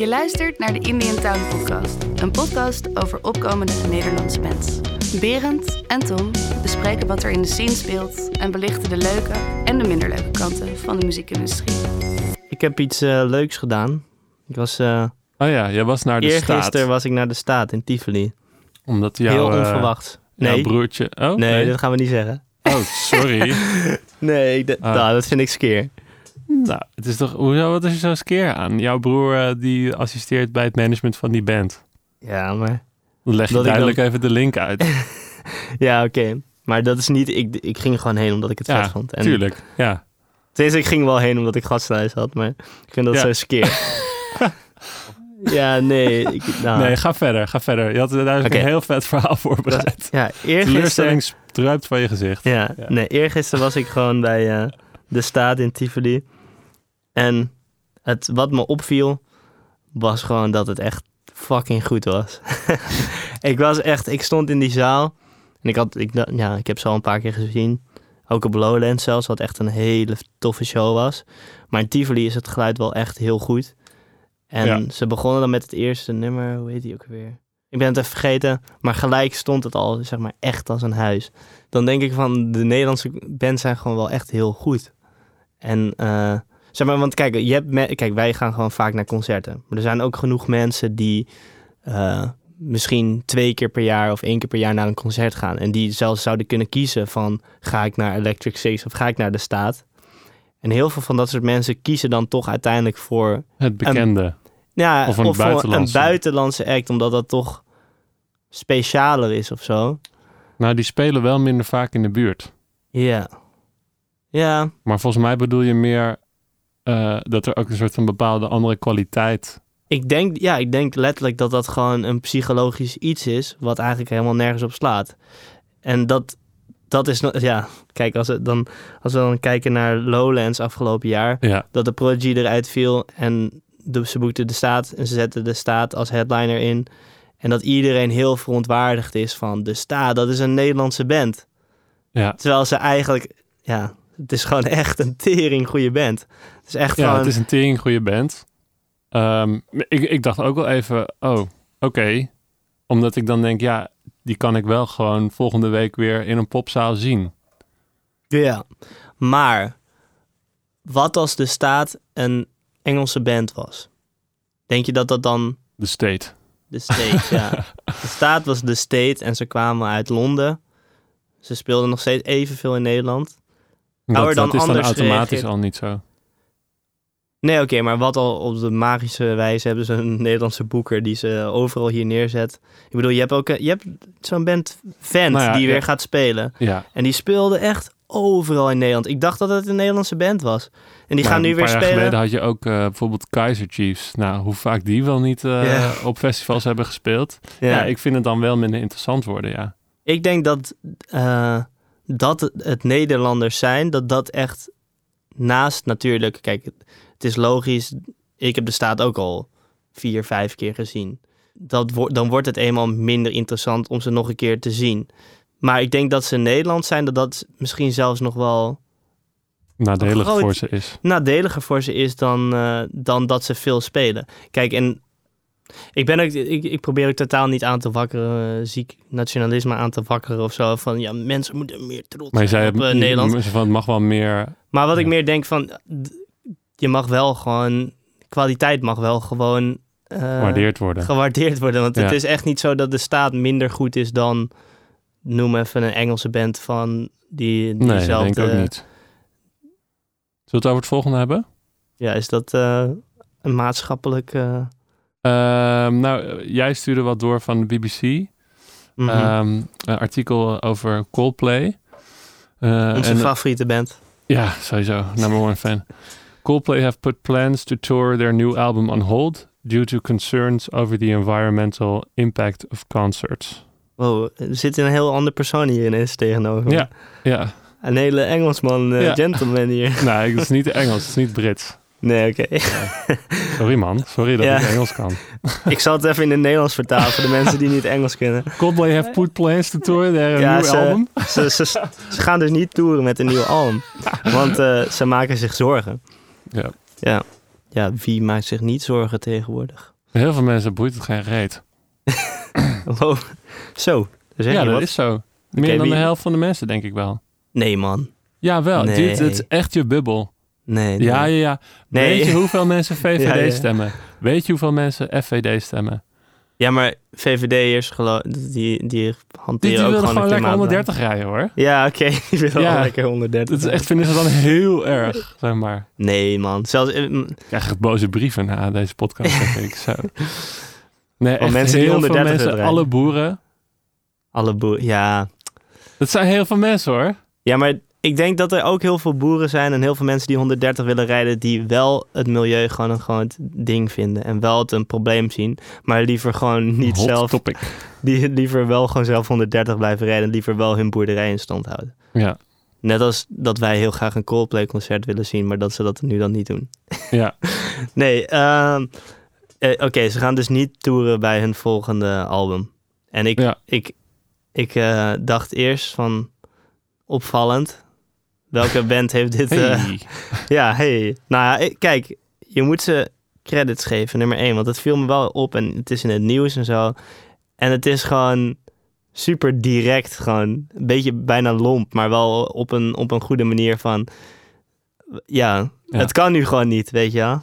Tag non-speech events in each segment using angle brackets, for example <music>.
Je luistert naar de Indian Town Podcast, een podcast over opkomende Nederlandse bands. Berend en Tom bespreken wat er in de scene speelt en belichten de leuke en de minder leuke kanten van de muziekindustrie. Ik heb iets eh, leuks gedaan. Ik was, eh Oh ja, jij was naar de eergisteren staat. was ik naar de staat in Tivoli. Omdat jouw, Heel eh, onverwachts. jouw Nee, broertje... Oh, nee, dat gaan we niet zeggen. Oh, sorry. <laughs> Nee, d- Ah. nou, dat vind ik skeer. Nou, het is toch... Hoezo, wat is er zo skeer aan? Jouw broer eh, die assisteert bij het management van die band. Ja, maar... Dan leg je Dat duidelijk even de link uit. <laughs> Ja, oké. Maar dat is niet... Ik, ik ging gewoon heen omdat ik het Ja, vet vond. En, Tuurlijk, ja. Tenminste, ik ging wel heen omdat ik gasthuis had, maar ik vind dat Ja. zo skeer. <laughs> ja, nee. Ik, nou, Nee, ga verder, ga verder. Je had duidelijk Oké. een heel vet verhaal voorbereid. Ja, eergisteren... Druipt van je gezicht. Ja, Ja. nee, eergisteren was ik gewoon bij eh, de staat in Tivoli. En het, wat me opviel, was gewoon dat het echt fucking goed was. <laughs> ik was echt, ik stond in die zaal. En ik had, ik, ja, ik heb ze al een paar keer gezien. Ook op Lowlands zelfs, wat echt een hele toffe show was. Maar in Tivoli is het geluid wel echt heel goed. En Ja. ze begonnen dan met het eerste nummer, hoe heet die ook weer? Ik ben het even vergeten, maar gelijk stond het al, zeg maar, echt als een huis dan denk ik van de Nederlandse bands zijn gewoon wel echt heel goed. En eh, zeg maar, want kijk, je hebt me- kijk, wij gaan gewoon vaak naar concerten. Maar er zijn ook genoeg mensen die eh, misschien twee keer per jaar of één keer per jaar naar een concert gaan. En die zelfs zouden kunnen kiezen van ga ik naar Electric Six of ga ik naar de Staat. En heel veel van dat soort mensen kiezen dan toch uiteindelijk voor Het bekende. ja, Of een buitenlandse. een buitenlandse act, omdat dat toch specialer is of zo. Nou, die spelen wel minder vaak in de buurt. Ja. Ja, Maar volgens mij bedoel je meer eh, dat er ook een soort van bepaalde andere kwaliteit... Ik denk, ja, ik denk letterlijk dat dat gewoon een psychologisch iets is, wat eigenlijk helemaal nergens op slaat. En dat, dat is, ja, kijk, als, het dan, als we dan kijken naar Lowlands afgelopen jaar, Ja, dat de Prodigy eruit viel en de, ze boekten de staat en ze zetten de staat als headliner in. En dat iedereen heel verontwaardigd is van de staat, dat is een Nederlandse band. ja. Terwijl ze eigenlijk, ja, het is gewoon echt een tering goede band. Het is echt ja gewoon, het is een tering goede band. Ehm, ik, ik dacht ook wel even, oh, oké. Omdat ik dan denk, ja, die kan ik wel gewoon volgende week weer in een popzaal zien. Ja, maar wat als de staat een Engelse band was? Denk je dat dat dan De State. de State, ja. De staat was de State en ze kwamen uit Londen. Ze speelden nog steeds evenveel in Nederland. Er Dat, dan dat is dan automatisch al niet zo. Nee, oké, maar wat al op de magische wijze hebben ze een Nederlandse boeker die ze overal hier neerzet. Ik bedoel, je hebt ook een- je hebt zo'n band Vent Nou ja, die weer gaat spelen. Ja, En die speelde echt overal in Nederland. Ik dacht dat het een Nederlandse band was. En die maar gaan nu een weer paar jaar spelen. geleden had je ook eh, bijvoorbeeld Kaiser Chiefs. Nou, hoe vaak die wel niet eh, op festivals hebben gespeeld. Ja. ik vind het dan wel minder interessant worden, ja. Ik denk dat, eh, dat het, Nederlanders zijn, dat dat echt naast natuurlijk, kijk, het, is logisch, ik heb de staat ook al vier, vijf keer gezien. Dat wo- dan wordt het eenmaal minder interessant om ze nog een keer te zien. Maar ik denk dat ze Nederland zijn, dat dat misschien zelfs nog wel Nadelig groot- voor ze is. nadeliger voor ze is dan, eh, dan dat ze veel spelen. Kijk, en ik, ben ook, ik, ik probeer ook totaal niet aan te wakkeren, eh, ziek nationalisme aan te wakkeren of zo. Van ja, mensen moeten meer trots Maar je zei zijn op Nederland. m- van, het mag wel meer... Maar wat ik meer denk van, je mag wel gewoon, kwaliteit mag wel gewoon eh, gewaardeerd worden. gewaardeerd worden. Want het is echt niet zo dat de staat minder goed is dan, noem even een Engelse band van die, nee, dat diezelfde... denk ik ook niet. Zullen we het over het volgende hebben? Ja, is dat een maatschappelijk... eh, Ehm, nou, jij stuurde wat door van de BBC. mhm. Ehm, een artikel over Coldplay. Eh, Onze en- favoriete band. Ja, sowieso. Number one fan. Coldplay have put plans to tour their new album on hold due to concerns over the environmental impact of concerts. Wow, er zit een heel ander persoon hier ineens tegenover. Ja, ja. Een hele Engelsman, eh, Ja. gentleman hier. <laughs> Nee, het is niet Engels, het is niet Brits. Nee, oké. Sorry man, sorry dat Ja. ik Engels kan. <laughs> ik zal het even in het Nederlands vertalen voor de mensen die niet Engels kunnen. Coldplay have put plans to tour their Ja, new ze- album. Ze, ze, ze gaan dus niet toeren met een nieuw album. <laughs> Want eh, ze maken zich zorgen. Ja. Ja. ja, wie maakt zich niet zorgen tegenwoordig? Heel veel mensen boeit het geen reet. <laughs> Wow. Zo, zeg ja, dat wat. is zo. Meer dan de helft van de mensen, denk ik wel. Nee, man. Ja, wel. Nee. Dit, het is echt je bubbel. Nee, nee. Ja, ja, ja. Nee. Weet je hoeveel mensen VVD <laughs> Ja, ja. stemmen? Weet je hoeveel mensen FVD stemmen? Ja, maar VVD'ers, die, die Die, hanteren die ook willen gewoon lekker klimaatbeleid. 130 rijden, hoor. Ja, oké. <laughs> Die willen Ja. wel lekker 130. Dat is echt, vinden ze dan heel erg, zeg maar. Nee, man. Zelfs, eh, Ik krijg boze brieven na deze podcast, denk ik. Zo. <laughs> Nee, echt mensen die heel 130 veel mensen, willen alle boeren. alle boeren... Ja. Dat zijn heel veel mensen, hoor. ja, maar ik denk dat er ook heel veel boeren zijn en heel veel mensen die 130 willen rijden, die wel het milieu gewoon een gewoon het ding vinden en wel het een probleem zien, maar liever gewoon niet Hot zelf, topic. <laughs> die liever wel gewoon zelf 130 blijven rijden en liever wel hun boerderij in stand houden. Ja, Net als dat wij heel graag een Coldplay-concert willen zien, maar dat ze dat nu dan niet doen. ja. <laughs> Nee, ehm, eh, oké, ze gaan dus niet toeren bij hun volgende album. En ik, Ja. ik, ik eh, dacht eerst van opvallend. Welke <laughs> band heeft dit? eh, <laughs> ja, hey. Nou ja, kijk, je moet ze credits geven, nummer één. Want het viel me wel op en het is in het nieuws en zo. En het is gewoon super direct, gewoon een beetje bijna lomp, maar wel op een, op een goede manier van... Ja, Ja. het kan nu gewoon niet, weet je wel.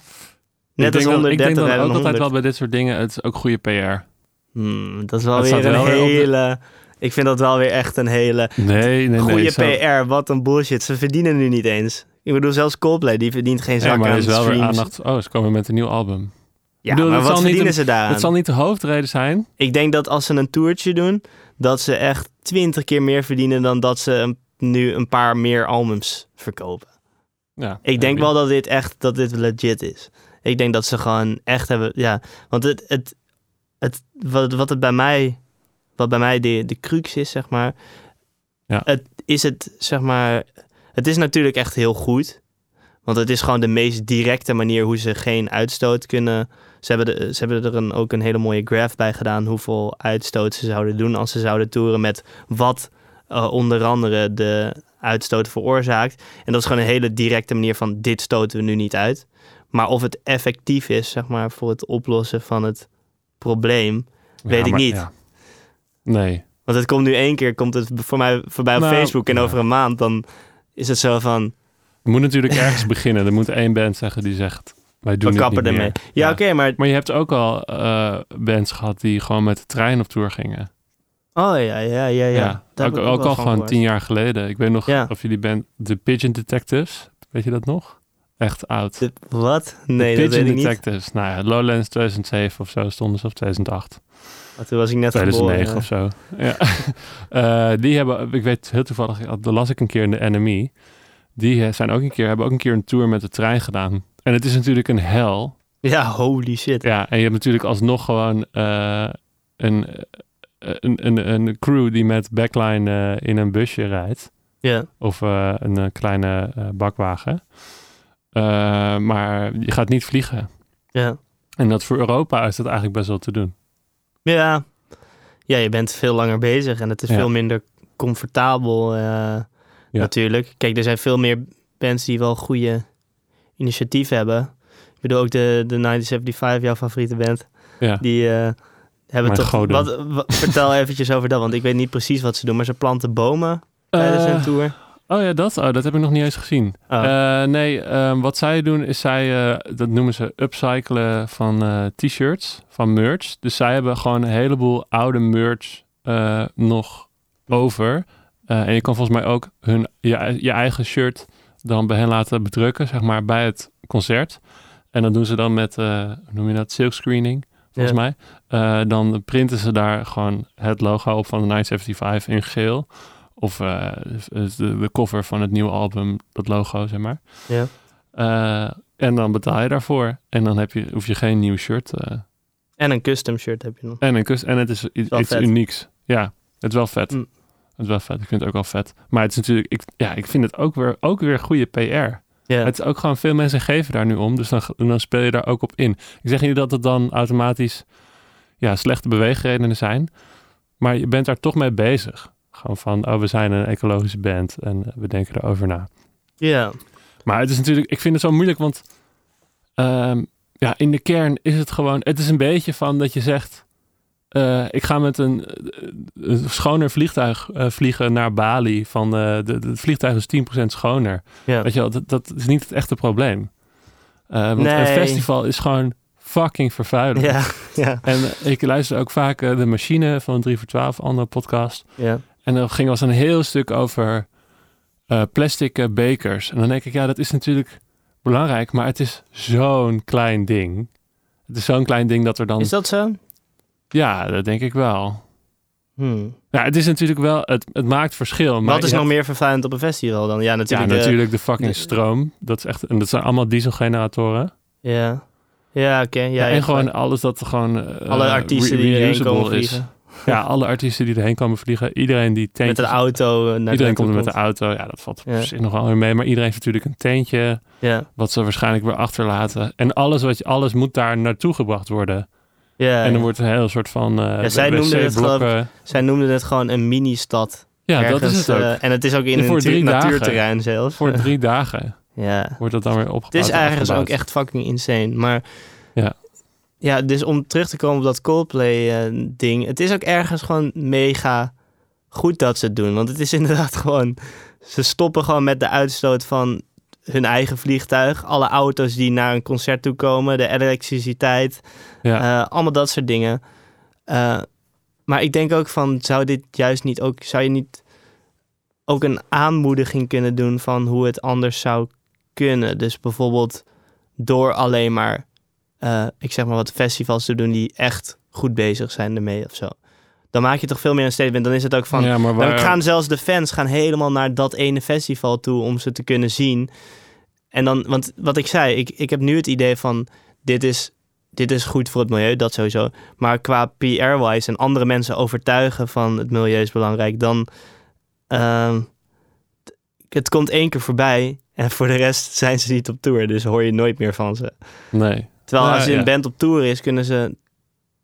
Net ik als 130 ik denk dan rijden ook altijd 100. wel bij dit soort dingen, het is ook goede PR. Hmm, dat is wel weer een wel op hele... Ik vind dat wel weer echt een hele Nee, nee, goede nee. PR. Wat een bullshit. Ze verdienen nu niet eens. Ik bedoel, zelfs Coldplay, die verdient geen zak Ja, maar aan is wel weer aandacht. Oh, ze komen met een nieuw album. Ja, bedoel, maar wat verdienen een- ze daaraan? Het zal niet de hoofdreden zijn. Ik denk dat als ze een toertje doen, dat ze echt twintig keer meer verdienen dan dat ze een- nu een paar meer albums verkopen. Ja, Ik denk wel dat dit echt dat dit legit is. Ik denk dat ze gewoon echt hebben, ja, want het, het, het wat, wat het bij mij, wat bij mij de, de crux is, zeg maar, Ja. het is het, zeg maar, het is natuurlijk echt heel goed, want het is gewoon de meest directe manier hoe ze geen uitstoot kunnen. Ze hebben, de, ze hebben er een, ook een hele mooie graph bij gedaan hoeveel uitstoot ze zouden doen als ze zouden toeren met wat eh, onder andere de uitstoot veroorzaakt. En dat is gewoon een hele directe manier van dit stoten we nu niet uit. Maar of het effectief is, zeg maar, voor het oplossen van het probleem. weet ik maar- niet. ja. Nee. Want het komt nu één keer, komt het voor mij voorbij op Nou, Facebook. En ja. over een maand dan is het zo van, Je moet natuurlijk <laughs> ergens beginnen. Er moet één band zeggen die zegt, wij doen we het kappen niet ermee. meer. Ja, oké, maar... Maar je hebt ook al eh, bands gehad die gewoon met de trein op tour gingen. Oh ja, ja, ja, ja. Ja, ook, ook al gewoon tien jaar geleden. Ik weet nog Ja. of jullie band The Pigeon Detectives. Weet je dat nog? Echt oud. Wat? Nee, The dat Pigeon weet ik niet. Detectives. Nou ja, Lowlands 2007 of zo stonden ze of 2008. Maar Toen was ik net 2009 geboren. of zo. Ja. <laughs> Eh, die hebben, ik weet heel toevallig, dat las ik een keer in de NME. Die eh, zijn ook een keer, hebben ook een keer een tour met de trein gedaan. En het is natuurlijk een hel. Ja, holy shit. Ja, en je hebt natuurlijk alsnog gewoon eh, een, een, een, een crew die met backline in een busje rijdt. Ja. Of een kleine bakwagen. Maar je gaat niet vliegen. Ja. En dat voor Europa is dat eigenlijk best wel te doen. Ja. Ja, je bent veel langer bezig en het is Ja. veel minder comfortabel eh, natuurlijk. Kijk, er zijn veel meer bands die wel goede initiatieven hebben. Ik bedoel ook de, de 1975, jouw favoriete band. Ja. Die eh, hebben toch... Wat, wat- vertel <laughs> eventjes over dat, want ik weet niet precies wat ze doen. Maar ze planten bomen tijdens Eh, hun tour. Oh ja, dat, oh, dat heb ik nog niet eens gezien. Oh. Eh, nee, ehm, wat zij doen is zij, eh, dat noemen ze upcyclen van eh, t-shirts, van merch. Dus zij hebben gewoon een heleboel oude merch nog over. En je kan volgens mij ook hun, je, je eigen shirt dan bij hen laten bedrukken, zeg maar, bij het concert. En dat doen ze dan met, hoe noem je dat, silkscreening, volgens mij. Dan printen ze daar gewoon het logo op van de 975 in geel. Of eh, de, de cover van het nieuwe album, dat logo, zeg maar. Ja. Eh, en dan betaal je daarvoor. En dan heb je, hoef je geen nieuw shirt. eh, En een custom shirt heb je nog. en, een kus, en het is iets, unieks. Ja, het is wel vet. Mm. Het is wel vet. Ik vind het ook wel vet. Maar het is natuurlijk, ik, ja, ik vind het ook weer, ook weer goede PR. Het is ook gewoon, veel mensen geven daar nu om. Dus dan, dan speel je daar ook op in. Ik zeg niet dat het dan automatisch ja, slechte beweegredenen zijn. Maar je bent daar toch mee bezig. Gewoon van, oh, we zijn een ecologische band en we denken erover na. ja. Maar het is natuurlijk, ik vind het zo moeilijk, want ehm, ja, in de kern is het gewoon... Het is een beetje van dat je zegt... eh, ik ga met een, eh, een schoner vliegtuig eh, vliegen naar Bali. Van, de, de, het vliegtuig is 10% schoner. Ja. Weet je wel, dat, dat is niet het echte probleem. Want Nee. een festival is gewoon fucking vervuilend. Ja, En ik luister ook vaak de machine van 3 voor 12, andere podcast. ja. En er ging was een heel stuk over eh, plastic eh, bekers. En dan denk ik, ja, dat is natuurlijk belangrijk, maar het is zo'n klein ding. Het is zo'n klein ding dat er dan. Is dat zo? Ja, dat denk ik wel. Hmm. Ja, het is natuurlijk wel, het, het maakt verschil. Maar Wat is nog hebt- meer vervuilend op een festival dan? Ja, Ja, natuurlijk. de- natuurlijk de fucking de- stroom. Dat is echt, en dat zijn allemaal dieselgeneratoren. ja, ja oké. ja, Ja, en gewoon alles dat er gewoon. eh, alle artiesten die reusable komen is. vliegen. Ja, alle artiesten die erheen komen vliegen. Iedereen die Met tentjes... de auto eh, naar Iedereen de komt er met de auto. Ja, dat valt Ja. op zich mee. Maar iedereen heeft natuurlijk een tentje. Ja, Wat ze waarschijnlijk weer achterlaten. En alles, wat je, alles moet daar naartoe gebracht worden. ja. En dan wordt een heel soort van... eh Ja, zij noemden het. Zij noemden het gewoon een mini-stad. Ja, dat is het ook. eh, en het is ook in een dagen. natuurterrein zelfs. Voor drie <laughs> dagen ja. wordt dat dan weer opgebouwd. Het is en ergens ook echt fucking insane. Maar Ja. dus om terug te komen op dat Coldplay-ding. het is ook ergens gewoon mega goed dat ze het doen. Want het is <laughs> inderdaad gewoon... Ze stoppen gewoon met de uitstoot van hun eigen vliegtuig. Alle auto's die naar een concert toe komen. De elektriciteit. Ja. eh, allemaal dat soort dingen. Eh, maar ik denk ook van... Zou dit juist niet ook... Zou je niet ook een aanmoediging kunnen doen... van hoe het anders zou kunnen? Dus bijvoorbeeld door alleen maar... eh, ik zeg maar wat festivals te doen... die echt goed bezig zijn ermee of zo. Dan maak je toch veel meer een statement. Dan is het ook van... ja, maar Dan waar, gaan zelfs de fans gaan helemaal naar dat ene festival toe om ze te kunnen zien. En dan, want wat ik zei, ik, ik heb nu het idee van dit is, dit is goed voor het milieu, dat sowieso. Maar qua PR-wise en andere mensen overtuigen van het milieu is belangrijk, dan ehm, het komt één keer voorbij en voor de rest <laughs> zijn ze niet op tour, dus hoor je nooit meer van ze. Nee. Terwijl als een band op tour is, kunnen ze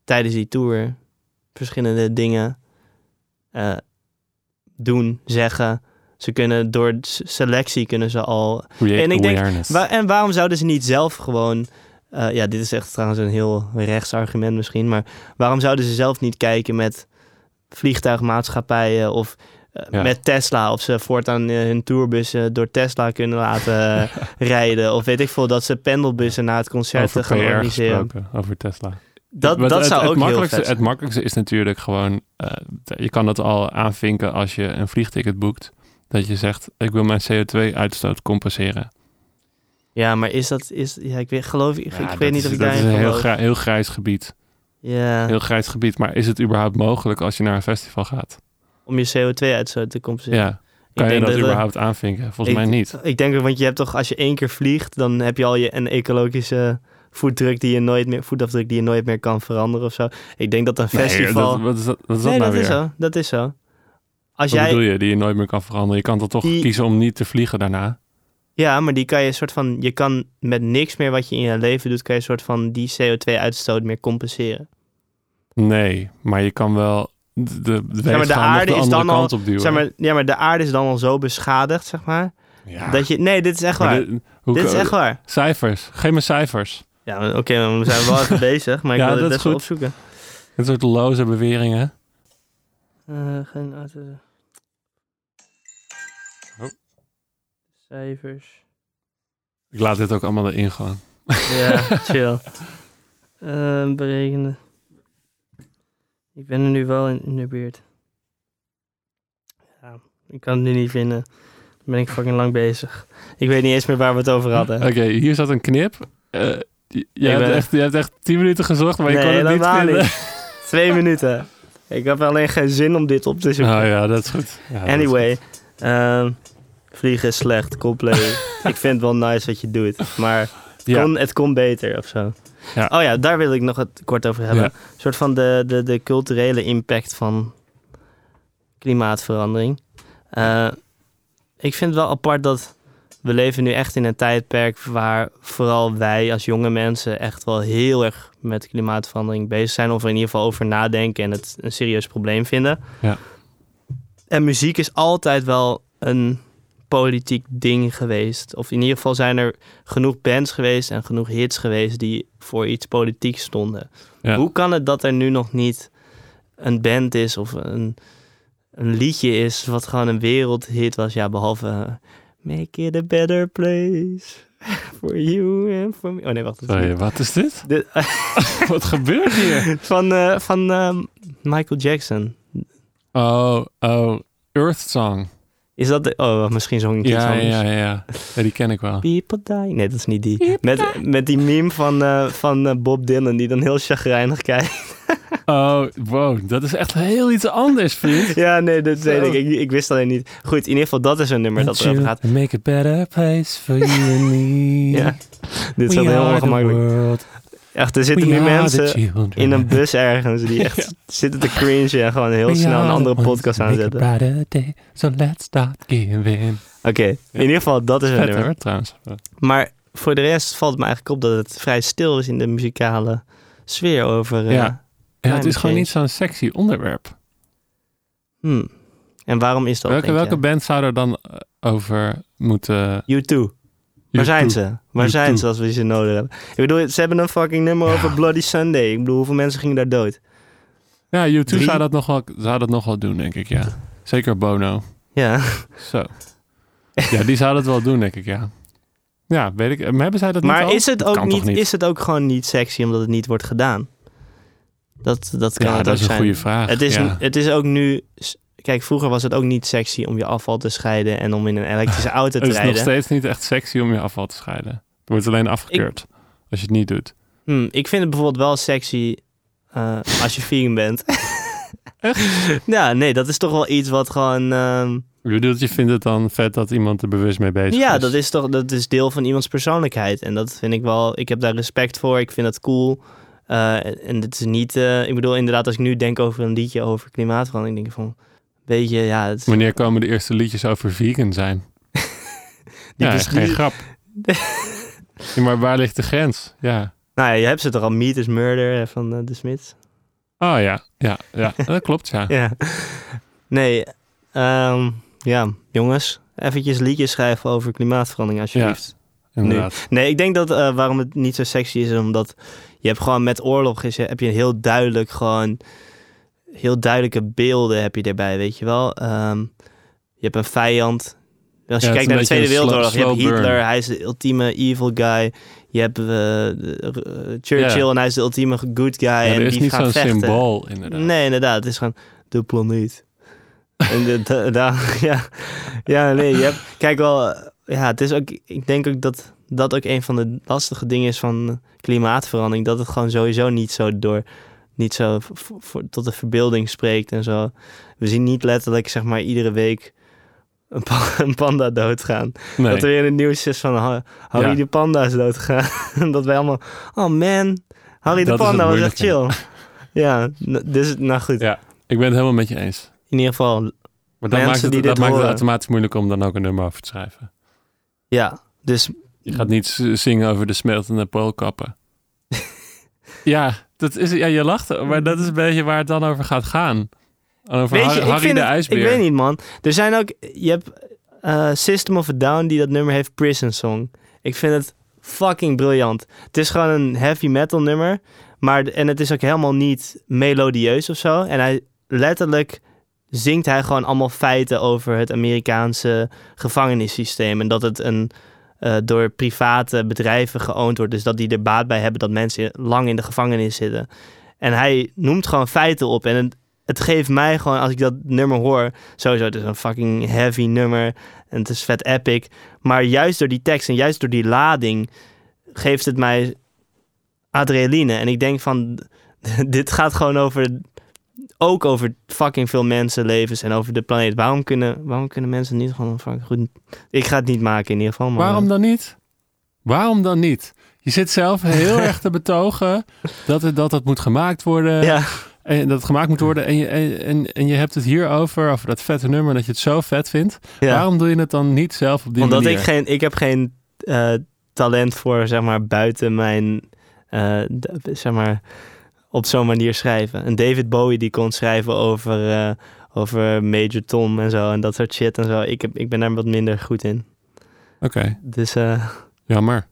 tijdens die tour verschillende dingen eh, doen, zeggen. Ze kunnen door selectie kunnen ze al. Create En ik denk, en waarom zouden ze niet zelf gewoon. eh, ja, dit is echt trouwens een heel rechts argument misschien. Maar waarom zouden ze zelf niet kijken met vliegtuigmaatschappijen of Ja. met Tesla? Of ze voortaan eh, hun tourbussen door Tesla kunnen laten eh, <laughs> rijden. Of weet ik veel, dat ze pendelbussen naar het concert over gaan organiseren. over Tesla. Dat, dat het, zou het ook heel makkelijkste, vet zijn. Het makkelijkste is natuurlijk gewoon... eh, je kan dat al aanvinken als je een vliegticket boekt. Dat je zegt, ik wil mijn CO2-uitstoot compenseren. Ja, maar is dat... Is, ja, ik weet, geloof ik, Ja, ik weet niet is, of ik dat is daarin een heel, heel grijs gebied. Ja, Heel grijs gebied. Maar is het überhaupt mogelijk als je naar een festival gaat? Om je CO2-uitstoot te compenseren. Ja. Kan je dat dat, eh, überhaupt aanvinken? Volgens ik- mij niet. Ik denk, want je hebt toch, als je één keer vliegt, dan heb je al je een ecologische voetdruk die je nooit meer, voetafdruk die je nooit meer kan veranderen of zo. Ik denk dat een festival. Nee, dat, wat is dat, wat is dat nee, nou dat weer? is zo. Dat is zo. Als Wat jij, bedoel je? Die je nooit meer kan veranderen. Je kan toch toch Die- kiezen om niet te vliegen daarna? ja, maar die kan je soort van, je kan met niks meer wat je in je leven doet, kan je soort van die CO2-uitstoot meer compenseren. Nee, maar je kan wel de, de, de maar, de aarde de is dan al-. Zeg maar, ja, maar de aarde is dan al zo beschadigd, zeg maar, ja. dat je, nee, dit is echt waar. dit- hoe dit is echt waar. Cijfers. Geef me cijfers. Ja, oké, we zijn wel even <laughs> bezig, maar ik Ja, wil is best wel opzoeken. Dit soort loze beweringen. Eh, geen auto. Oh. Cijfers. Ik laat dit ook allemaal erin gewoon. Ja, <laughs> chill. Eh, berekenen. Ik ben er nu wel in, in de buurt. Ja, ik kan het nu niet vinden. Dan ben ik fucking lang bezig. Ik weet niet eens meer waar we het over hadden. Oké, hier zat een knip. Eh, je, je, hebt ben- echt, je hebt echt 10 minuten gezocht, maar je Nee, kon het niet vinden. niet. <laughs> Twee minuten. Ik heb alleen geen zin om dit op te zoeken. Oh ja, dat is goed. Ja, dat is Anyway, ehm, vliegen is slecht, Coldplay. <laughs> ik vind het wel nice wat je doet, maar goed. Ja, kon, het kon beter of zo. Ja. Oh ja, daar wil ik nog het kort over hebben. Ja. Een soort van de, de, de culturele impact van klimaatverandering. Eh, ik vind het wel apart dat we leven nu echt in een tijdperk waar vooral wij als jonge mensen echt wel heel erg met klimaatverandering bezig zijn. Of er in ieder geval over nadenken en het een serieus probleem vinden. Ja. En muziek is altijd wel een politiek ding geweest. Of in ieder geval zijn er genoeg bands geweest en genoeg hits geweest die voor iets politiek stonden. Ja. Hoe kan het dat er nu nog niet een band is of een, een liedje is wat gewoon een wereldhit was? Ja, behalve eh, Make it a better place <laughs> for you and for me. Oh nee, wacht. is Sorry, wat is dit? Dit- <laughs> Wat gebeurt hier? <laughs> van eh, van ehm, Michael Jackson. Oh, oh, Earth Song. Is dat de... Oh, misschien iets Ja, anders. ja, ja, ja. Ja, die ken ik wel. People die. Nee, dat is niet die. Met, met die meme van, eh, van eh, Bob Dylan die dan heel chagrijnig kijkt. <laughs> Oh, wow, dat is echt heel iets anders, vriend. ja, nee, dat weet ik. ik. Ik wist alleen niet. Goed, in ieder geval, dat is een nummer dat erover gaat. Make a better place for you and me. Ja. Dit is wel heel ongemakkelijk. Echt, er zitten nu mensen in een bus ergens die <laughs> echt zitten te cringen en gewoon heel snel een andere podcast aanzetten. Oké, Day, so let's start giving. in ieder geval, dat is een nummer. hoor, trouwens. Maar voor de rest valt het me eigenlijk op dat het vrij stil is in de muzikale sfeer over... eh, Ja. Ja, het is gewoon niet zo'n sexy onderwerp. hmm. En waarom is dat? welke welke band zou er dan eh, over moeten... U2. Waar zijn ze? Waar U2. zijn ze als we ze nodig hebben? Ik bedoel, ze hebben een fucking nummer Ja. over Bloody Sunday. Ik bedoel, hoeveel mensen gingen daar dood? Ja, U2 Drie? zou dat, nog wel, zou dat nog wel doen, denk ik, ja. Zeker Bono. Ja. Zo. Ja, die zou dat wel doen, denk ik, ja. Ja, weet ik. Maar hebben zij dat niet Maar is het, ook kan niet, is het ook gewoon niet sexy omdat het niet wordt gedaan? Dat, dat kan Ja, dat is een zijn. goede vraag. Het is, ja. het is ook nu... Kijk, vroeger was het ook niet sexy om je afval te scheiden en om in een elektrische <laughs> auto te Het is nog rijden. steeds niet echt sexy om je afval te scheiden. Het wordt alleen afgekeurd als je het niet doet. Hm, ik vind het bijvoorbeeld wel sexy eh, als je <laughs> vegan bent. Echt? Ja, nee, dat is toch wel iets wat gewoon... ehm, Je bedoelt, je vindt het dan vet dat iemand er bewust mee bezig Ja, is? dat is toch dat is deel van iemands persoonlijkheid. En dat vind ik wel, ik heb daar respect voor. Ik vind dat cool. Eh, en het is niet, eh, ik bedoel, inderdaad, als ik nu denk over een liedje over klimaatverandering, denk ik van, weet je, ja, het is, Wanneer komen de eerste liedjes over vegan zijn? <laughs> ja, bes- geen die- grap. <laughs> Ja, maar waar ligt de grens? Ja. Nou ja, je hebt ze toch al, Meat is Murder eh, van eh, de Smiths. Oh ja, ja, ja. <laughs> dat klopt, ja. Ja. Nee, ehm, ja, jongens, eventjes liedjes schrijven over klimaatverandering alsjeblieft. Inderdaad. Nee, ik denk dat eh, waarom het niet zo sexy is, omdat je hebt gewoon met oorlog is, heb je heel duidelijk gewoon heel duidelijke beelden heb je erbij, weet je wel. Ehm, je hebt een vijand. Als je Ja, kijkt naar de Tweede Wereldoorlog, je hebt Hitler, burn. hij is de ultieme evil guy. Je hebt eh, eh, Churchill en hij is de ultieme good guy. Ja, en er is die niet gaat zo'n vechten. symbool, inderdaad. Nee, inderdaad. Het is gewoon de planeet. en de, <laughs> ja, ja, nee, je hebt, kijk wel, eh, ja, het is ook, ik denk ook dat dat ook een van de lastige dingen is van klimaatverandering, dat het gewoon sowieso niet zo door, niet zo tot de verbeelding spreekt en zo. We zien niet letterlijk, zeg maar, iedere week een, pa- <laughs> een panda doodgaan. Nee. Dat er weer in het nieuws is van Ha- Harry Ja. de panda is doodgegaan. <laughs> dat wij allemaal, oh man, Harry de Dat panda was echt chill. <laughs> ja, dus, nou goed. Ja, ik ben het helemaal met je eens. In ieder geval, Maar dat Mensen maakt, het, die dat maakt het automatisch moeilijk om dan ook een nummer over te schrijven. ja. Dus Je gaat niet zingen over de smeltende poolkappen. ja, dat is, ja, je lacht, maar dat is een beetje waar het dan over gaat gaan. Over weet je, Har- ik Harry vind de het- IJsbeer. Ik weet niet, man. Er zijn ook, je hebt eh, System of a Down die dat nummer heeft, Prison Song. Ik vind het fucking briljant. Het is gewoon een heavy metal nummer, maar en het is ook helemaal niet melodieus of zo. En hij letterlijk zingt hij gewoon allemaal feiten over het Amerikaanse gevangenissysteem en dat het een eh, door private bedrijven geoond wordt, dus dat die er baat bij hebben dat mensen lang in de gevangenis zitten. En hij noemt gewoon feiten op en het, het geeft mij gewoon, als ik dat nummer hoor, sowieso, het is een fucking heavy nummer en het is vet epic. Maar juist door die tekst en juist door die lading geeft het mij adrenaline. En ik denk van, <laughs> dit gaat gewoon over, ook over fucking veel mensenlevens en over de planeet. Waarom kunnen, waarom kunnen mensen niet gewoon fucking goed... Ik ga het niet maken in ieder geval, maar... Waarom dan niet? Waarom dan niet? Je zit zelf heel erg te betogen <laughs> dat het, dat het moet gemaakt worden. Ja, En dat het gemaakt moet worden. En je, en, en, je hebt het hier over, over dat vette nummer, dat je het zo vet vindt. ja. Waarom doe je het dan niet zelf op die Omdat manier? ik geen, ik heb geen eh, talent voor, zeg maar, buiten mijn, d- zeg maar, op zo'n manier schrijven. En David Bowie die kon schrijven over, eh, over Major Tom en zo en dat soort shit en zo. Ik, heb, ik ben daar wat minder goed in. Oké, Dus eh, jammer.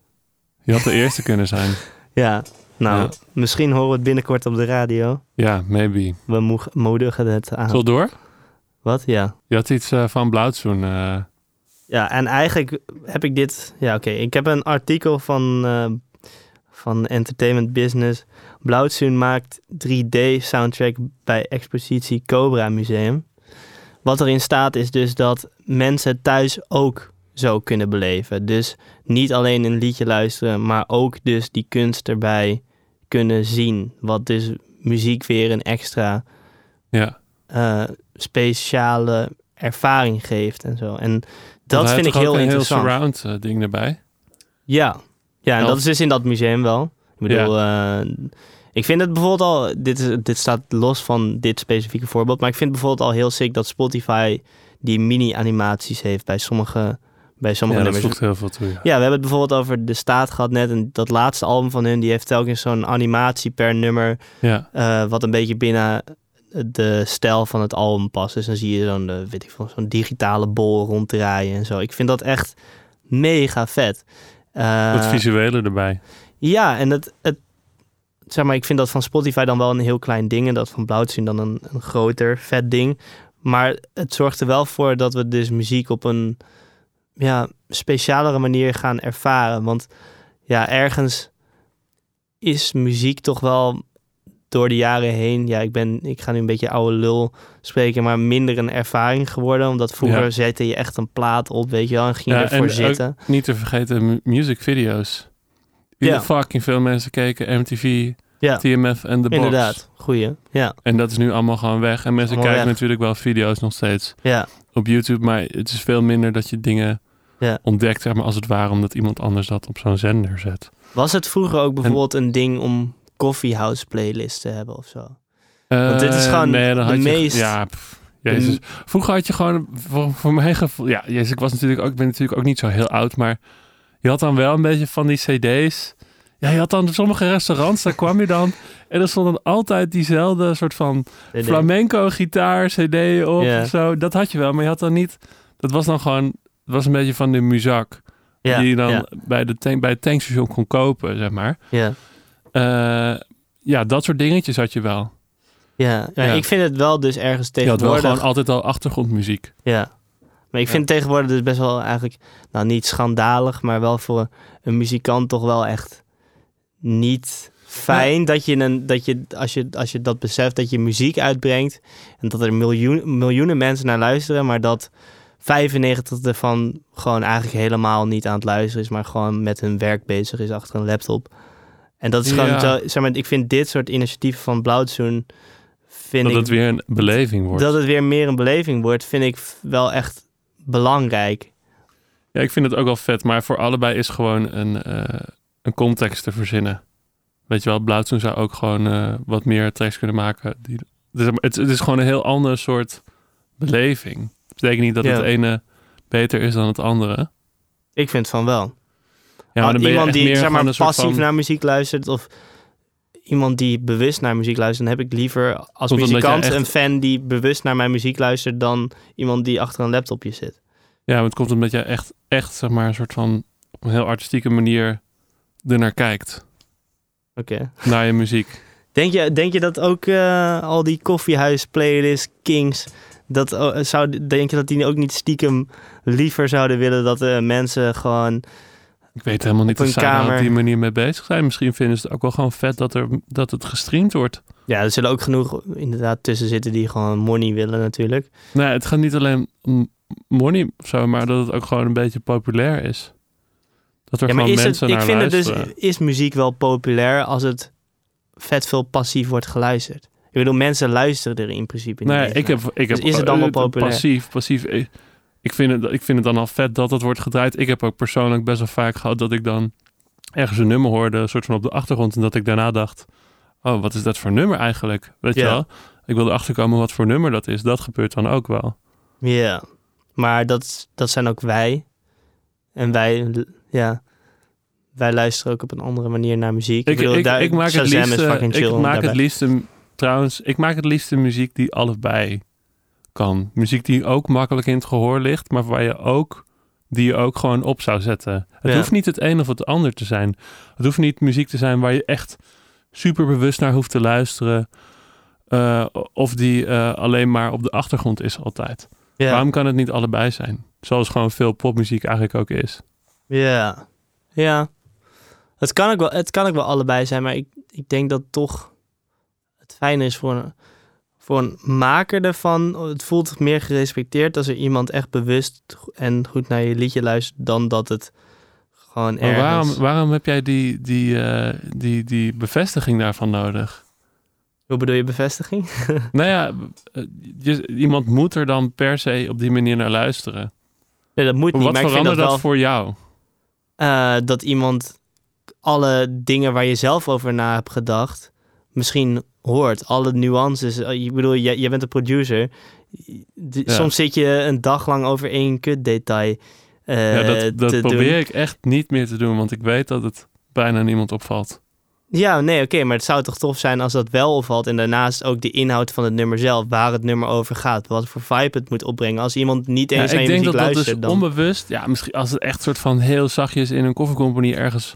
Je had de eerste kunnen zijn. <laughs> ja, nou, Ja. misschien horen we het binnenkort op de radio. Ja, maybe. We moedigen het aan. Zo door? Wat? Ja. Je had iets eh, van Blauwtsoen. Ja, en eigenlijk heb ik dit... Ja, oké. Ik heb een artikel van, van Entertainment Business. Blauwtsoen maakt 3D-soundtrack bij expositie Cobra Museum. Wat erin staat is dus dat mensen thuis ook zo kunnen beleven. Dus niet alleen een liedje luisteren, maar ook dus die kunst erbij kunnen zien. Wat dus muziek weer een extra ja. eh, speciale ervaring geeft en zo. En dat vind ik heel een interessant. heel surround eh, ding erbij. Ja, ja en dat is dus in dat museum wel. Ik bedoel, eh, ik vind het bijvoorbeeld al, dit, is, dit staat los van dit specifieke voorbeeld, maar ik vind het bijvoorbeeld al heel sick dat Spotify die mini-animaties heeft bij sommige, bij sommige Ja, dat nummers. voegt heel veel toe. Ja. Ja, we hebben het bijvoorbeeld over De Staat gehad net. En dat laatste album van hun, die heeft telkens zo'n animatie per nummer. Ja. eh, wat een beetje binnen de stijl van het album past. Dus dan zie je zo'n, eh, weet ik veel, zo'n digitale bol ronddraaien en zo. Ik vind dat echt mega vet. Eh, Wat visuele erbij. ja, en het, het, zeg maar, ik vind dat van Spotify dan wel een heel klein ding. En dat van Blauwtsoen dan een, een groter, vet ding. Maar het zorgt er wel voor dat we dus muziek op een ja, specialere manier gaan ervaren. Want ja, ergens is muziek toch wel door de jaren heen... Ja, ik, ben, ik ga nu een beetje oude lul spreken, maar minder een ervaring geworden. Omdat vroeger Ja. zette je echt een plaat op, weet je wel, en ging je Ja, ervoor en zitten. Niet te vergeten mu- music video's. Die Ja. fucking veel mensen keken. MTV, Ja, TMF en The Box. inderdaad. Goeie. Ja, En dat is nu allemaal gewoon weg. En mensen kijken weg. natuurlijk wel video's nog steeds ja. op YouTube. Maar het is veel minder dat je dingen Ja. ontdekt, zeg maar, als het ware, omdat iemand anders dat op zo'n zender zet. Was het vroeger ook bijvoorbeeld een ding om coffeehouse playlists te hebben of zo? Want dit is Eh, gewoon nee, de je, meest- Ja, pff, jezus. Vroeger had je gewoon, voor, voor mijn gevoel... Ja, jezus, ik, was natuurlijk ook, ik ben natuurlijk ook niet zo heel oud, maar je had dan wel een beetje van die cd's. Ja, je had dan sommige restaurants, daar kwam je dan... En er stond dan altijd diezelfde soort van flamenco gitaar cd op of zo. Dat had je wel, maar je had dan niet... Dat was dan gewoon... Het was een beetje van de muzak. die je dan bij, de tank, bij het tankstation kon kopen, zeg maar. ja, Eh, ja, dat soort dingetjes had je wel. ja. Ja, Ja. Ik vind het wel dus ergens Je had wel tegenwoordig... gewoon altijd al achtergrondmuziek. Ja. Maar ik vind het tegenwoordig dus best wel eigenlijk... Nou, niet schandalig, maar wel voor een muzikant toch wel echt niet fijn dat je, een, dat je, als je als je dat beseft, dat je muziek uitbrengt en dat er miljoen, miljoenen mensen naar luisteren, maar dat 95 ervan gewoon eigenlijk helemaal niet aan het luisteren is, maar gewoon met hun werk bezig is achter een laptop. En dat is gewoon Ja. zo, zeg maar, ik vind dit soort initiatieven van Blauwtsoen, vind Dat ik het weer een beleving wordt. dat het weer meer een beleving wordt, vind ik wel echt belangrijk. Ja, ik vind het ook wel vet, maar voor allebei is gewoon een, eh, een context te verzinnen. Weet je wel, Blauwtsoen zou ook gewoon eh, wat meer tracks kunnen maken. Die, dus het, het is gewoon een heel ander soort beleving. Dat betekent niet dat Ja. het ene beter is dan het andere. Ik vind van wel. Ja, maar dan ben je iemand die meer zeg maar passief van- naar muziek luistert of iemand die bewust naar muziek luistert, dan heb ik liever als Komt muzikant echt- een fan die bewust naar mijn muziek luistert dan iemand die achter een laptopje zit. Ja, maar het komt omdat je echt, echt zeg maar, een soort van op een heel artistieke manier ernaar kijkt. Oké. Naar je muziek. <laughs> Denk je, denk je dat ook eh, al die koffiehuis playlist kings dat oh, zou denk je dat die ook niet stiekem liever zouden willen dat eh, mensen gewoon Ik weet helemaal niet of zij daar op die manier mee bezig zijn. Misschien vinden ze het ook wel gewoon vet dat, er, dat het gestreamd wordt. ja er zullen ook genoeg inderdaad tussen zitten die gewoon money willen natuurlijk Nee, het gaat niet alleen om money of zo, maar dat het ook gewoon een beetje populair is. Dat er ja maar gewoon is het mensen ik naar vind het dus is muziek wel populair als het vet veel passief wordt geluisterd ik bedoel mensen luisteren er in principe niet nee, ik heb, ik heb Dus is het dan wel populair? Passief, passief. Ik, ik, vind het, ik vind het dan al vet dat het wordt gedraaid. Ik heb ook persoonlijk best wel vaak gehad dat ik dan ergens een nummer hoorde, een soort van op de achtergrond, en dat ik daarna dacht: Oh, wat is dat voor nummer eigenlijk? Weet je wel? Ik wilde achterkomen wat voor nummer dat is. Dat gebeurt dan ook wel. Ja, maar dat, dat zijn ook wij. En wij, ja, wij luisteren ook op een andere manier naar muziek. Ik, ik, daar- ik maak het Shazam liefst, is fucking chill ik maak daarbij. het liefst trouwens, ik maak het liefst muziek die allebei kan. Muziek die ook makkelijk in het gehoor ligt, maar waar je ook, die je ook gewoon op zou zetten. Het Ja. hoeft niet het een of het ander te zijn. Het hoeft niet muziek te zijn waar je echt super bewust naar hoeft te luisteren. eh, of die eh, alleen maar op de achtergrond is altijd. Ja. Waarom kan het niet allebei zijn? Zoals gewoon veel popmuziek eigenlijk ook is. Ja. Ja. Het kan ook wel, het kan ook wel allebei zijn, maar ik, ik denk dat toch het fijne is voor een, voor een maker ervan. Het voelt meer gerespecteerd als er iemand echt bewust en goed naar je liedje luistert, dan dat het gewoon Maar ergens... waarom, waarom heb jij die, die, eh, die, die bevestiging daarvan nodig? Hoe bedoel je bevestiging? <laughs> nou ja, eh, je- iemand moet er dan per se op die manier naar luisteren. Nee, dat moet niet, Wat maar ik vind verandert dat dat, voor jou? eh, dat iemand alle dingen waar je zelf over na hebt gedacht, misschien hoort. Alle nuances. Eh, Ik bedoel, jij, jij bent een producer. Ja. Soms zit je een dag lang over één kutdetail eh ja, dat probeer doen. ik echt niet meer te doen, want ik weet dat het bijna niemand opvalt. Ja, nee, oké, maar het zou toch tof zijn als dat wel opvalt. En daarnaast ook de inhoud van het nummer zelf, waar het nummer over gaat. Wat voor vibe het moet opbrengen. Als iemand niet Ja, eens naar ik je denk muziek dat dat dus luistert, dan... onbewust, ja, misschien als het echt soort van heel zachtjes in een koffiecompany ergens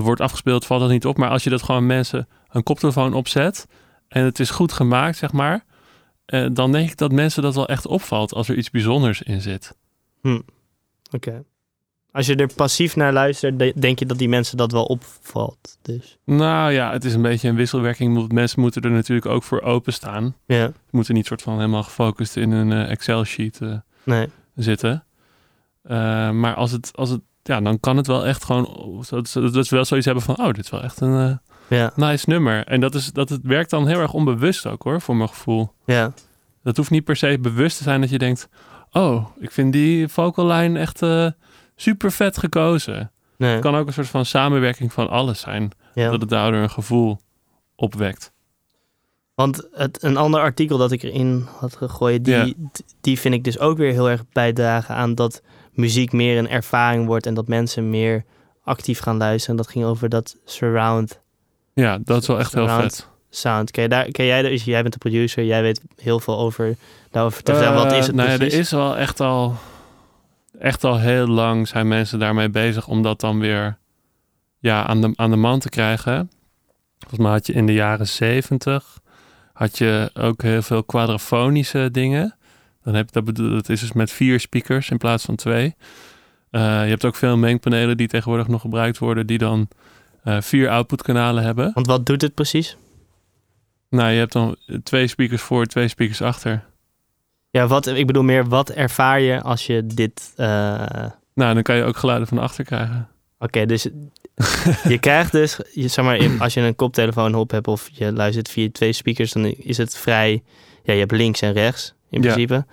wordt afgespeeld, valt dat niet op. Maar als je dat gewoon mensen een koptelefoon opzet en het is goed gemaakt, zeg maar, eh, dan denk ik dat mensen dat wel echt opvalt als er iets bijzonders in zit. Oké. Als je er passief naar luistert, de- denk je dat die mensen dat wel opvalt. Dus Nou ja, het is een beetje een wisselwerking. Mensen moeten er natuurlijk ook voor openstaan. ja, Ze moeten niet soort van helemaal gefocust in een eh, Excel-sheet eh, nee. zitten. Eh, maar als het, als het, ja, dan kan het wel echt gewoon, dat, dat, ze wel zoiets hebben van, oh, dit is wel echt een eh, Ja, nice nummer. En dat, is, dat het werkt dan heel erg onbewust ook hoor, voor mijn gevoel. ja. Dat hoeft niet per se bewust te zijn dat je denkt, oh, ik vind die vocal line echt eh, super vet gekozen. Nee. Het kan ook een soort van samenwerking van alles zijn, ja. dat het daardoor een gevoel opwekt. Want het, een ander artikel dat ik erin had gegooid, die, Ja. die vind ik dus ook weer heel erg bijdragen aan dat muziek meer een ervaring wordt en dat mensen meer actief gaan luisteren. En dat ging over dat surround Ja, dat is wel echt heel vet. sound. Ken, je daar, ken jij, dus jij bent de producer, jij weet heel veel over daarover te vertellen. Wat is het Eh, nou ja, er is wel echt al, echt al heel lang zijn mensen daarmee bezig om dat dan weer ja, aan, de, aan de man te krijgen. Volgens mij had je in de jaren zeventig had je ook heel veel quadrafonische dingen. Dan heb, dat, is dus met vier speakers in plaats van twee. Eh, je hebt ook veel mengpanelen die tegenwoordig nog gebruikt worden, die dan eh, vier outputkanalen hebben. Want wat doet het precies? Nou, je hebt dan twee speakers voor, twee speakers achter. Ja, wat, ik bedoel meer, wat ervaar je als je dit... eh, Nou, dan kan je ook geluiden van achter krijgen. Oké, dus <laughs> je krijgt dus, je, zeg maar, als je een koptelefoon op hebt of je luistert via twee speakers, dan is het vrij, ja, je hebt links en rechts in Ja. principe.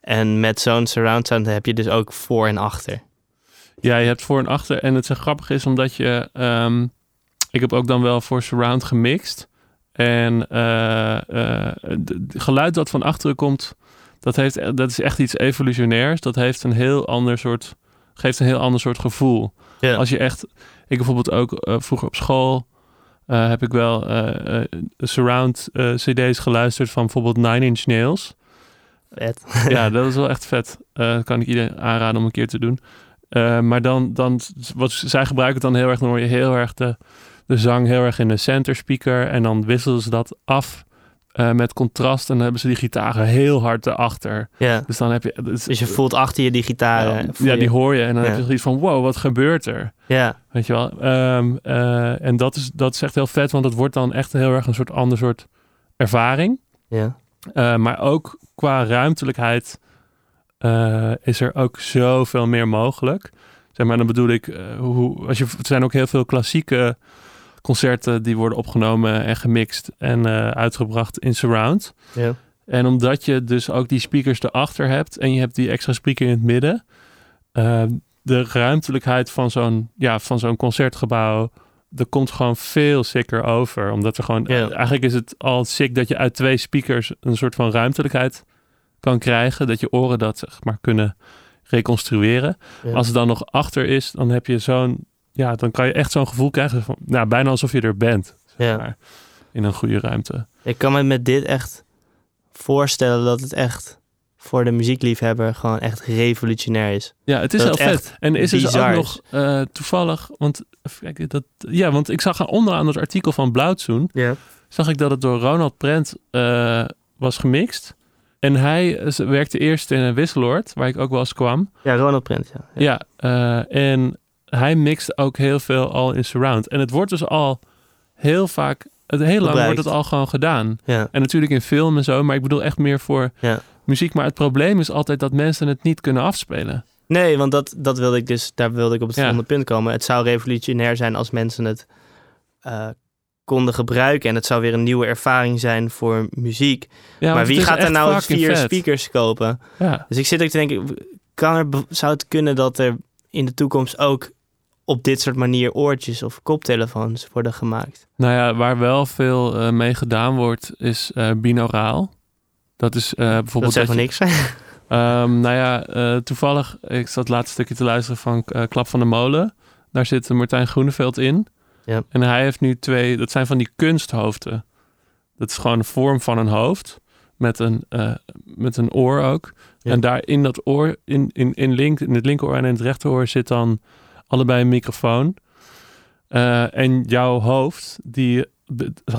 En met zo'n surround sound heb je dus ook voor en achter. Ja, je hebt voor en achter. En het zo grappig is omdat je... ehm, ik heb ook dan wel voor surround gemixt. En eh, eh, het geluid dat van achteren komt... Dat, heeft, dat is echt iets evolutionairs. Dat heeft een heel ander soort... Geeft een heel ander soort gevoel. Als je echt... Ik bijvoorbeeld ook eh, vroeger op school... eh, heb ik wel eh, eh, surround eh, cd's geluisterd van bijvoorbeeld Nine Inch Nails. Vet. <laughs> ja, <laughs> dat is wel echt vet. Eh kan ik iedereen aanraden om een keer te doen. Eh, maar dan, dan wat, zij gebruiken het dan heel erg, dan hoor je heel erg de, de zang heel erg in de center speaker. En dan wisselen ze dat af eh, met contrast. En dan hebben ze die gitaren heel hard erachter. ja. Dus dan heb je... Dus je voelt achter je die gitaar. ja, die hoor je. En dan Ja. heb je zoiets van, wow, wat gebeurt er? Ja, Weet je wel? Ehm, eh, en dat is, dat is echt heel vet, want het wordt dan echt heel erg een soort ander soort ervaring. ja. Uh, maar ook qua ruimtelijkheid uh, is er ook zoveel meer mogelijk. Zeg maar, dan bedoel ik, uh, hoe, als je, er zijn ook heel veel klassieke concerten die worden opgenomen en gemixt en uitgebracht in surround. ja. En omdat je dus ook die speakers erachter hebt en je hebt die extra speaker in het midden, de ruimtelijkheid van zo'n ja, van zo'n concertgebouw, er komt gewoon veel sicker over. Omdat er gewoon, Ja. eigenlijk is het al sick dat je uit twee speakers een soort van ruimtelijkheid kan krijgen. Dat je oren dat zeg maar kunnen reconstrueren. Als het dan nog achter is, dan heb je zo'n, ja, dan kan je echt zo'n gevoel krijgen van, nou, bijna alsof je er bent. zeg maar, in een goede ruimte. Ik kan me met dit echt voorstellen dat het echt voor de muziekliefhebber gewoon echt revolutionair is. Ja, het is Dat heel het vet. En is dus ook nog eh, toevallig, want even kijken, dat, ja, want ik zag onderaan het artikel van Blauwtsoen, Ja. zag ik dat het door Ronald Prent eh, was gemixt. En hij eh, werkte eerst in een Wisseloord, waar ik ook wel eens kwam. Ja, Ronald Prent, ja. Ja, eh, en hij mixt ook heel veel al in surround. En het wordt dus al heel vaak, het heel lang wordt het al gewoon gedaan. Ja, En natuurlijk in film en zo, maar ik bedoel echt meer voor Ja. muziek. Maar het probleem is altijd dat mensen het niet kunnen afspelen. Nee, want dat, dat wilde ik dus, daar wilde ik op het Ja. volgende punt komen. Het zou revolutionair zijn als mensen het eh, konden gebruiken. En het zou weer een nieuwe ervaring zijn voor muziek. Ja, maar wie gaat er nou vier vet. speakers kopen? Ja. Dus ik zit ook te denken, kan er, zou het kunnen dat er in de toekomst ook op dit soort manier oortjes of koptelefoons worden gemaakt? Nou ja, waar wel veel eh, mee gedaan wordt, is eh, binauraal. Dat is Dat bijvoorbeeld... zegt wel je- Ehm, nou ja, eh, toevallig, ik zat het laatste stukje te luisteren van eh, Klap van de Molen. Daar zit Martijn Groeneveld in. Ja. En hij heeft nu twee, dat zijn van die kunsthoofden. Dat is gewoon de vorm van een hoofd. Met een, eh, met een oor ook. Ja. En daar in dat oor, in, in, in, link, in het linkeroor en in het rechteroor zit dan allebei een microfoon. En jouw hoofd, die,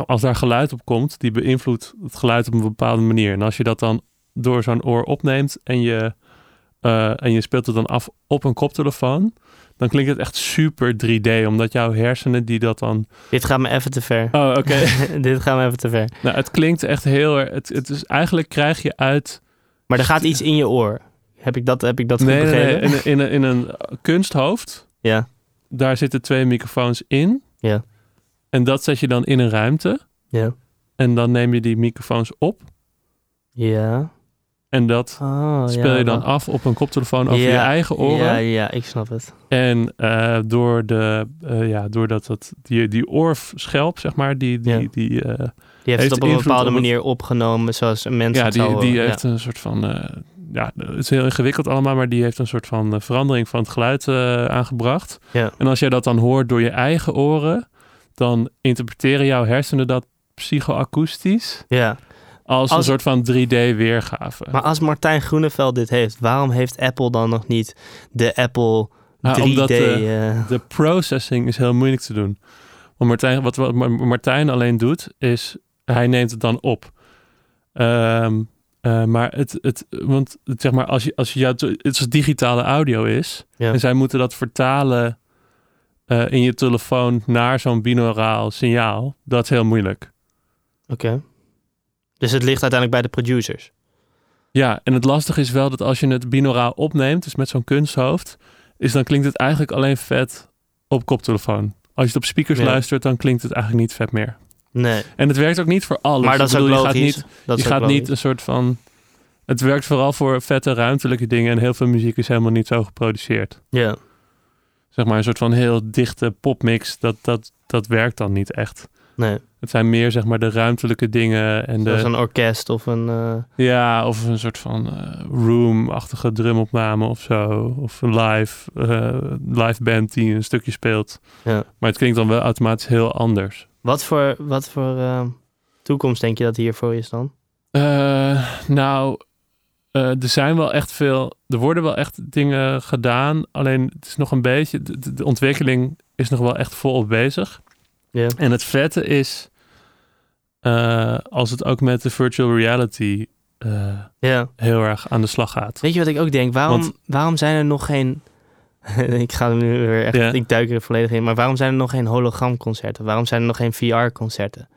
als daar geluid op komt, die beïnvloedt het geluid op een bepaalde manier. En als je dat dan door zo'n oor opneemt en je, eh, en je speelt het dan af op een koptelefoon, dan klinkt het echt super 3D, omdat jouw hersenen die dat dan... Dit gaat me even te ver. Oh, oké. <laughs> Dit gaat me even te ver. nou, het klinkt echt heel erg... Het, het is, eigenlijk krijg je uit... Maar er gaat iets in je oor. Heb ik dat, heb ik dat goed Nee, nee, nee, begrepen? in, een- in, een- in een kunsthoofd, Ja, daar zitten twee microfoons in. Ja. En dat zet je dan in een ruimte. ja. En dan neem je die microfoons op. Ja. En dat Oh, speel ja, je dan af op een koptelefoon over Ja, je eigen oren. Ja, ja, ik snap het. En eh, door de, eh, ja, doordat dat, die, die oorschelp, zeg maar, die, die, Ja. die, eh, Die heeft, Heeft het op een bepaalde op manier opgenomen, zoals een mens ja, het die, zou die heeft een soort van, ja, het is heel ingewikkeld allemaal, maar die heeft een soort van verandering van het geluid aangebracht. Ja. En als jij dat dan hoort door je eigen oren, dan interpreteren jouw hersenen dat psychoakoestisch ja. Als, een soort van 3D-weergave. Maar als Martijn Groeneveld dit heeft, waarom heeft Apple dan nog niet de Apple 3D? Nou, omdat, eh, eh, De processing is heel moeilijk te doen. Want Martijn, wat, wat Ma- Martijn alleen doet, is hij neemt het dan op. Eh, maar het, het, want het, zeg maar, als je, als je jouw, het is digitale audio is, Ja. en zij moeten dat vertalen in je telefoon naar zo'n binauraal signaal, dat is heel moeilijk. Oké. Dus het ligt uiteindelijk bij de producers. Ja, en het lastige is wel dat als je het binauraal opneemt, dus met zo'n kunsthoofd, is dan klinkt het eigenlijk alleen vet op koptelefoon. Als je het op speakers Ja. luistert, dan klinkt het eigenlijk niet vet meer. Nee, En het werkt ook niet voor alles. maar dat is ook bedoel, logisch. Je gaat niet, dat je gaat niet een soort van... Het werkt vooral voor vette ruimtelijke dingen. En heel veel muziek is helemaal niet zo geproduceerd. Ja, Zeg maar een soort van heel dichte popmix. Dat, dat, dat werkt dan niet echt. Nee. Het zijn meer zeg maar de ruimtelijke dingen. En Zoals de, een orkest of een... eh, ja, of een soort van eh, room-achtige drumopname of zo. Of een live, eh, live band die een stukje speelt. Ja. Maar het klinkt dan wel automatisch heel anders. Wat voor, wat voor toekomst denk je dat hiervoor is dan? Nou, er zijn wel echt veel. Er worden wel echt dingen gedaan. Alleen het is nog een beetje. De- de ontwikkeling is nog wel echt volop bezig. En het vette is. eh, als het ook met de virtual reality eh, heel erg aan de slag gaat. Weet je wat ik ook denk? Waarom, Want- waarom zijn er nog geen... <laughs> ik ga er nu weer echt... Ik duik er volledig in. Maar waarom zijn er nog geen hologramconcerten? Waarom zijn er nog geen VR-concerten? Ik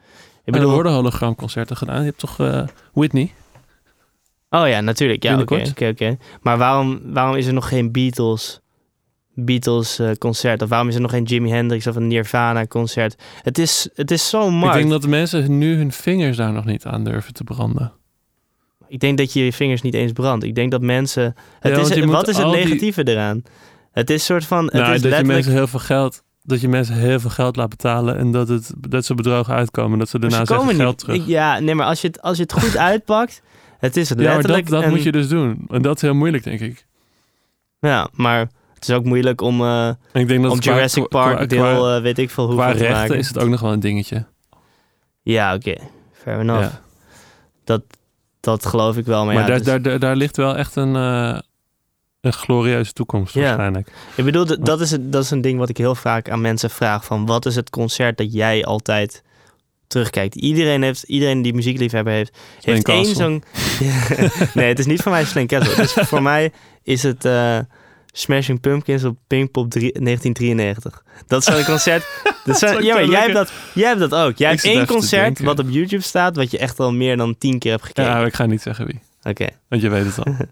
En er bedoel... worden hologramconcerten gedaan. Je hebt toch eh, Whitney? Oh ja, natuurlijk. Ja, oké, oké. Maar waarom, waarom is er nog geen Beatles... Beatles eh, concert of waarom is er nog geen Jimi Hendrix of een Nirvana concert? Het is, het is zo'n Ik markt. denk dat de mensen nu hun vingers daar nog niet aan durven te branden. Ik denk dat je je vingers niet eens brandt. Ik denk dat mensen. Het Ja, is, wat is het die- negatieve eraan? Het is soort van. Het nou, is dat je mensen heel veel geld. Dat je mensen heel veel geld laat betalen en dat, het, dat ze bedrogen uitkomen. Dat ze daarna ze zeggen geld niet. terug. Ik- ja, nee, maar als je het, als je het goed <laughs> uitpakt. Het is Ja, maar dat, dat een- moet je dus doen. En dat is heel moeilijk, denk ik. Ja, maar het is ook moeilijk om, En ik denk dat om Jurassic qua- Park qua, deel. qua, eh, weet ik veel hoeveel te rechten maken. is het ook nog wel een dingetje. Ja, oké. Fair enough. Ja. Dat, dat geloof ik wel. Maar, Maar ja, daar, dus- daar, daar, daar ligt wel echt een, eh, een glorieuze toekomst Ja. waarschijnlijk. Ik bedoel, dat is, het, dat is een ding wat ik heel vaak aan mensen vraag. Van wat is het concert dat jij altijd terugkijkt? Iedereen, heeft, iedereen die muziekliefhebber heeft, heeft één zo'n... <laughs> <laughs> Nee, het is niet voor mij Sling Castle. Dus voor <laughs> mij is het Smashing Pumpkins op Pinkpop drie- 1993. Dat is zo'n concert... <laughs> Dat ja, maar zo jij hebt, dat, jij hebt dat ook. Jij Ik hebt één concert wat op YouTube staat... wat je echt al meer dan tien keer hebt gekeken. Ja, ik ga niet zeggen wie. Oké. Want je weet het al. <laughs>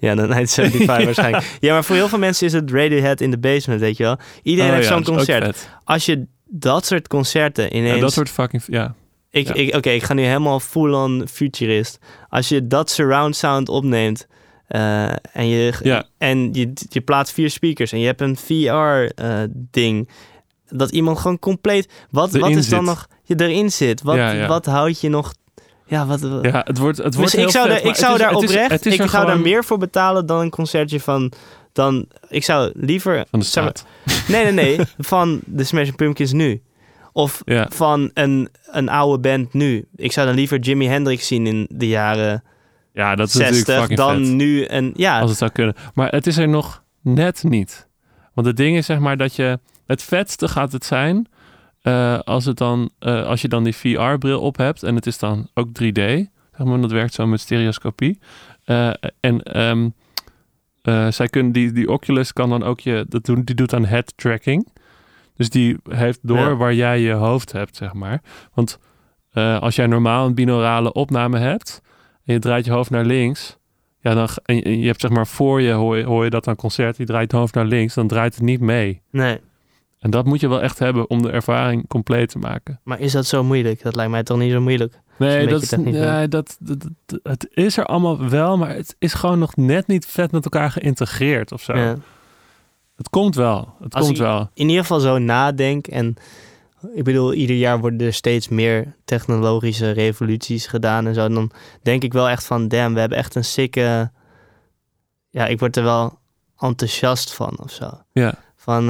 Ja, dan 1975 <laughs> waarschijnlijk. Ja, maar voor heel veel mensen is het Radiohead in the Basement, weet je wel. Iedereen Oh heeft ja, zo'n concert. vet. Als je dat soort concerten ineens... Ja, dat soort fucking... Ja, Ik, ja. ik, Oké, ik ga nu helemaal full-on futurist. Als je dat surround sound opneemt... eh, en je, Ja. en je, je plaatst vier speakers en je hebt een VR-ding... dat iemand gewoon compleet... Wat, wat is dan zit. nog... Je erin zit. Wat, Ja, ja. wat houdt je nog... Ja, wat, ja het wordt, het wordt dus ik zou, vet, daar, ik zou is- daar het is- oprecht, het is ik zou daar meer voor betalen dan een concertje van, dan, ik zou liever, Van de staat. <laughs> nee nee nee, <laughs> van de Smashing Pumpkins nu. Of van een, een oude band nu. Ik zou dan liever Jimi Hendrix zien in de jaren Ja, dat is natuurlijk 60 fucking dan vet. nu. En ja, Als het zou kunnen. Maar het is er nog net niet. Want het ding is zeg maar dat je... Het vetste gaat het zijn... eh, als, het dan, eh, als je dan die VR-bril op hebt... en het is dan ook 3D... Zeg maar, dat werkt zo met stereoscopie. Eh, en ehm, eh, zij kunnen, die, die Oculus kan dan ook je... Dat doen, die doet aan head tracking. Dus die heeft door Ja. waar jij je hoofd hebt, zeg maar. Want als jij normaal een binaurale opname hebt... en je draait je hoofd naar links... Ja, dan, en je- hebt zeg maar voor je hoor je, hoor je dat aan concert, die draait het hoofd naar links, dan draait het niet mee. nee. En dat moet je wel echt hebben om de ervaring compleet te maken. Maar is dat zo moeilijk? Dat lijkt mij toch niet zo moeilijk. Nee, dat, is, dat, dat, dat- het is er allemaal wel, maar het is gewoon nog net niet vet met elkaar geïntegreerd of zo. Ja. Het komt wel, het Als komt wel. In ieder geval zo nadenk en ik bedoel, ieder jaar worden er steeds meer technologische revoluties gedaan en zo. Dan denk ik wel echt van, damn, we hebben echt een sikke... Ja, ik word er wel enthousiast van of zo. Ja, Van,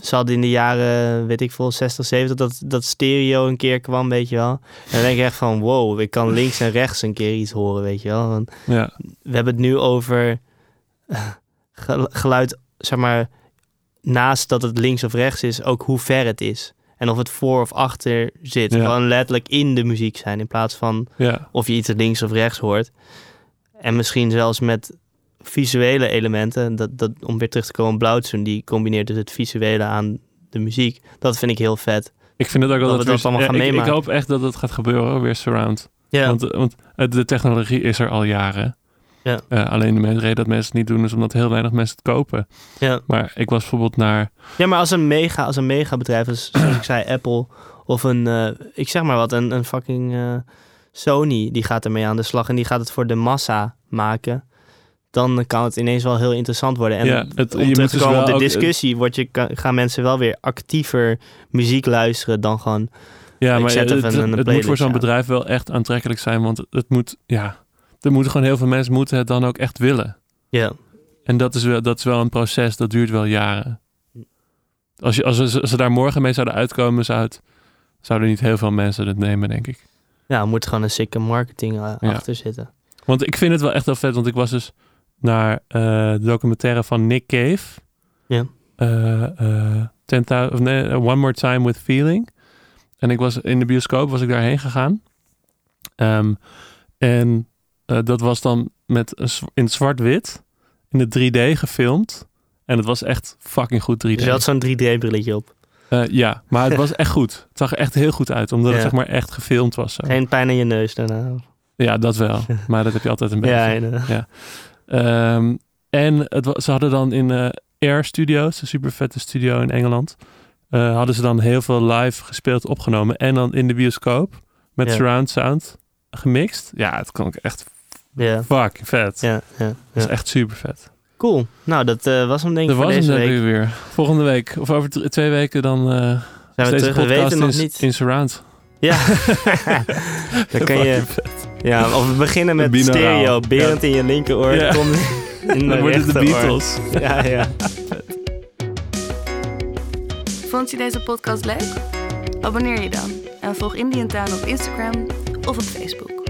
ze hadden in de jaren, weet ik veel, 60, 70, dat, dat stereo een keer kwam, weet je wel. En dan denk ik echt van, wow, ik kan links en rechts een keer iets horen, weet je wel. Want ja, we hebben het nu over eh, gel- geluid, zeg maar, naast dat het links of rechts is, ook hoe ver het is. En of het voor of achter zit. Ja. Gewoon letterlijk in de muziek zijn, in plaats van ja, of je iets links of rechts hoort. En misschien zelfs met visuele elementen, dat, dat, om weer terug te komen Blauwtsoen, die combineert dus het visuele aan de muziek. Dat vind ik heel vet. ik vind het ook Dat wel we dat dat allemaal gaan ik, ik meemaken. hoop echt dat het gaat gebeuren, weer surround. Ja, Want, want eh, de technologie is er al jaren. Ja. Eh, alleen de reden dat mensen het niet doen is omdat heel weinig mensen het kopen. ja. Maar ik was bijvoorbeeld naar Ja, maar als een mega, als een mega bedrijf, dus zoals ik zei, <clears throat> Apple of een, eh, ik zeg maar wat, een, een fucking eh, Sony, die gaat ermee aan de slag en die gaat het voor de massa maken. Dan kan het ineens wel heel interessant worden. En Ja, het- om je terug dus op wel de ook- discussie, wordt je, gaan mensen wel weer actiever muziek luisteren dan gewoon... Ja, maar het, het, het moet voor zo'n bedrijf wel echt aantrekkelijk zijn, want het moet, ja, er moeten gewoon heel veel mensen moeten het dan ook echt willen. Ja, En dat is wel, dat is wel een proces, dat duurt wel jaren. Als, je, als, ze, als ze daar morgen mee zouden uitkomen, zou het, zouden niet heel veel mensen het nemen, denk ik. ja er moet gewoon een sikke marketing Ja. achter zitten. Want ik vind het wel echt wel vet, want ik was dus naar eh, de documentaire van Nick Cave. Ja. Eh, 10.000 of nee, One More Time with Feeling. En ik was in de bioscoop, was ik daarheen gegaan. Ehm, en eh, dat was dan met een, in zwart-wit, in de 3D gefilmd. En het was echt fucking goed 3D. Dus je had zo'n 3D-brilletje op. Eh, ja, maar het was <laughs> echt goed. Het zag er echt heel goed uit, omdat het zeg maar echt gefilmd was. Zo. Geen pijn in je neus daarna. Ja, dat wel. <laughs> Maar dat heb je altijd een beetje. Ja, inderdaad. Ehm, en het, ze hadden dan in eh, Air Studios, een super vette studio in Engeland, hadden ze dan heel veel live gespeeld, opgenomen. En dan in de bioscoop met Ja. surround sound gemixt. Ja, het klonk echt ja. fucking vet. Ja, ja, Dat is echt super vet. Cool. Nou, dat eh, was hem denk ik Dat voor was hem deze denk week. weer. Volgende week, of over twee weken, dan eh Zijn we deze terug? Podcast weten nog in, niet. in surround. Ja. <laughs> <laughs> Dan kan je... Ja, of we beginnen met stereo. Berend in je linkeroor. Ja. Tom <laughs> in Dan wordt het de. Beatles. Ja, ja. Vond je deze podcast leuk? Abonneer je dan en volg Indie Town op Instagram of op Facebook.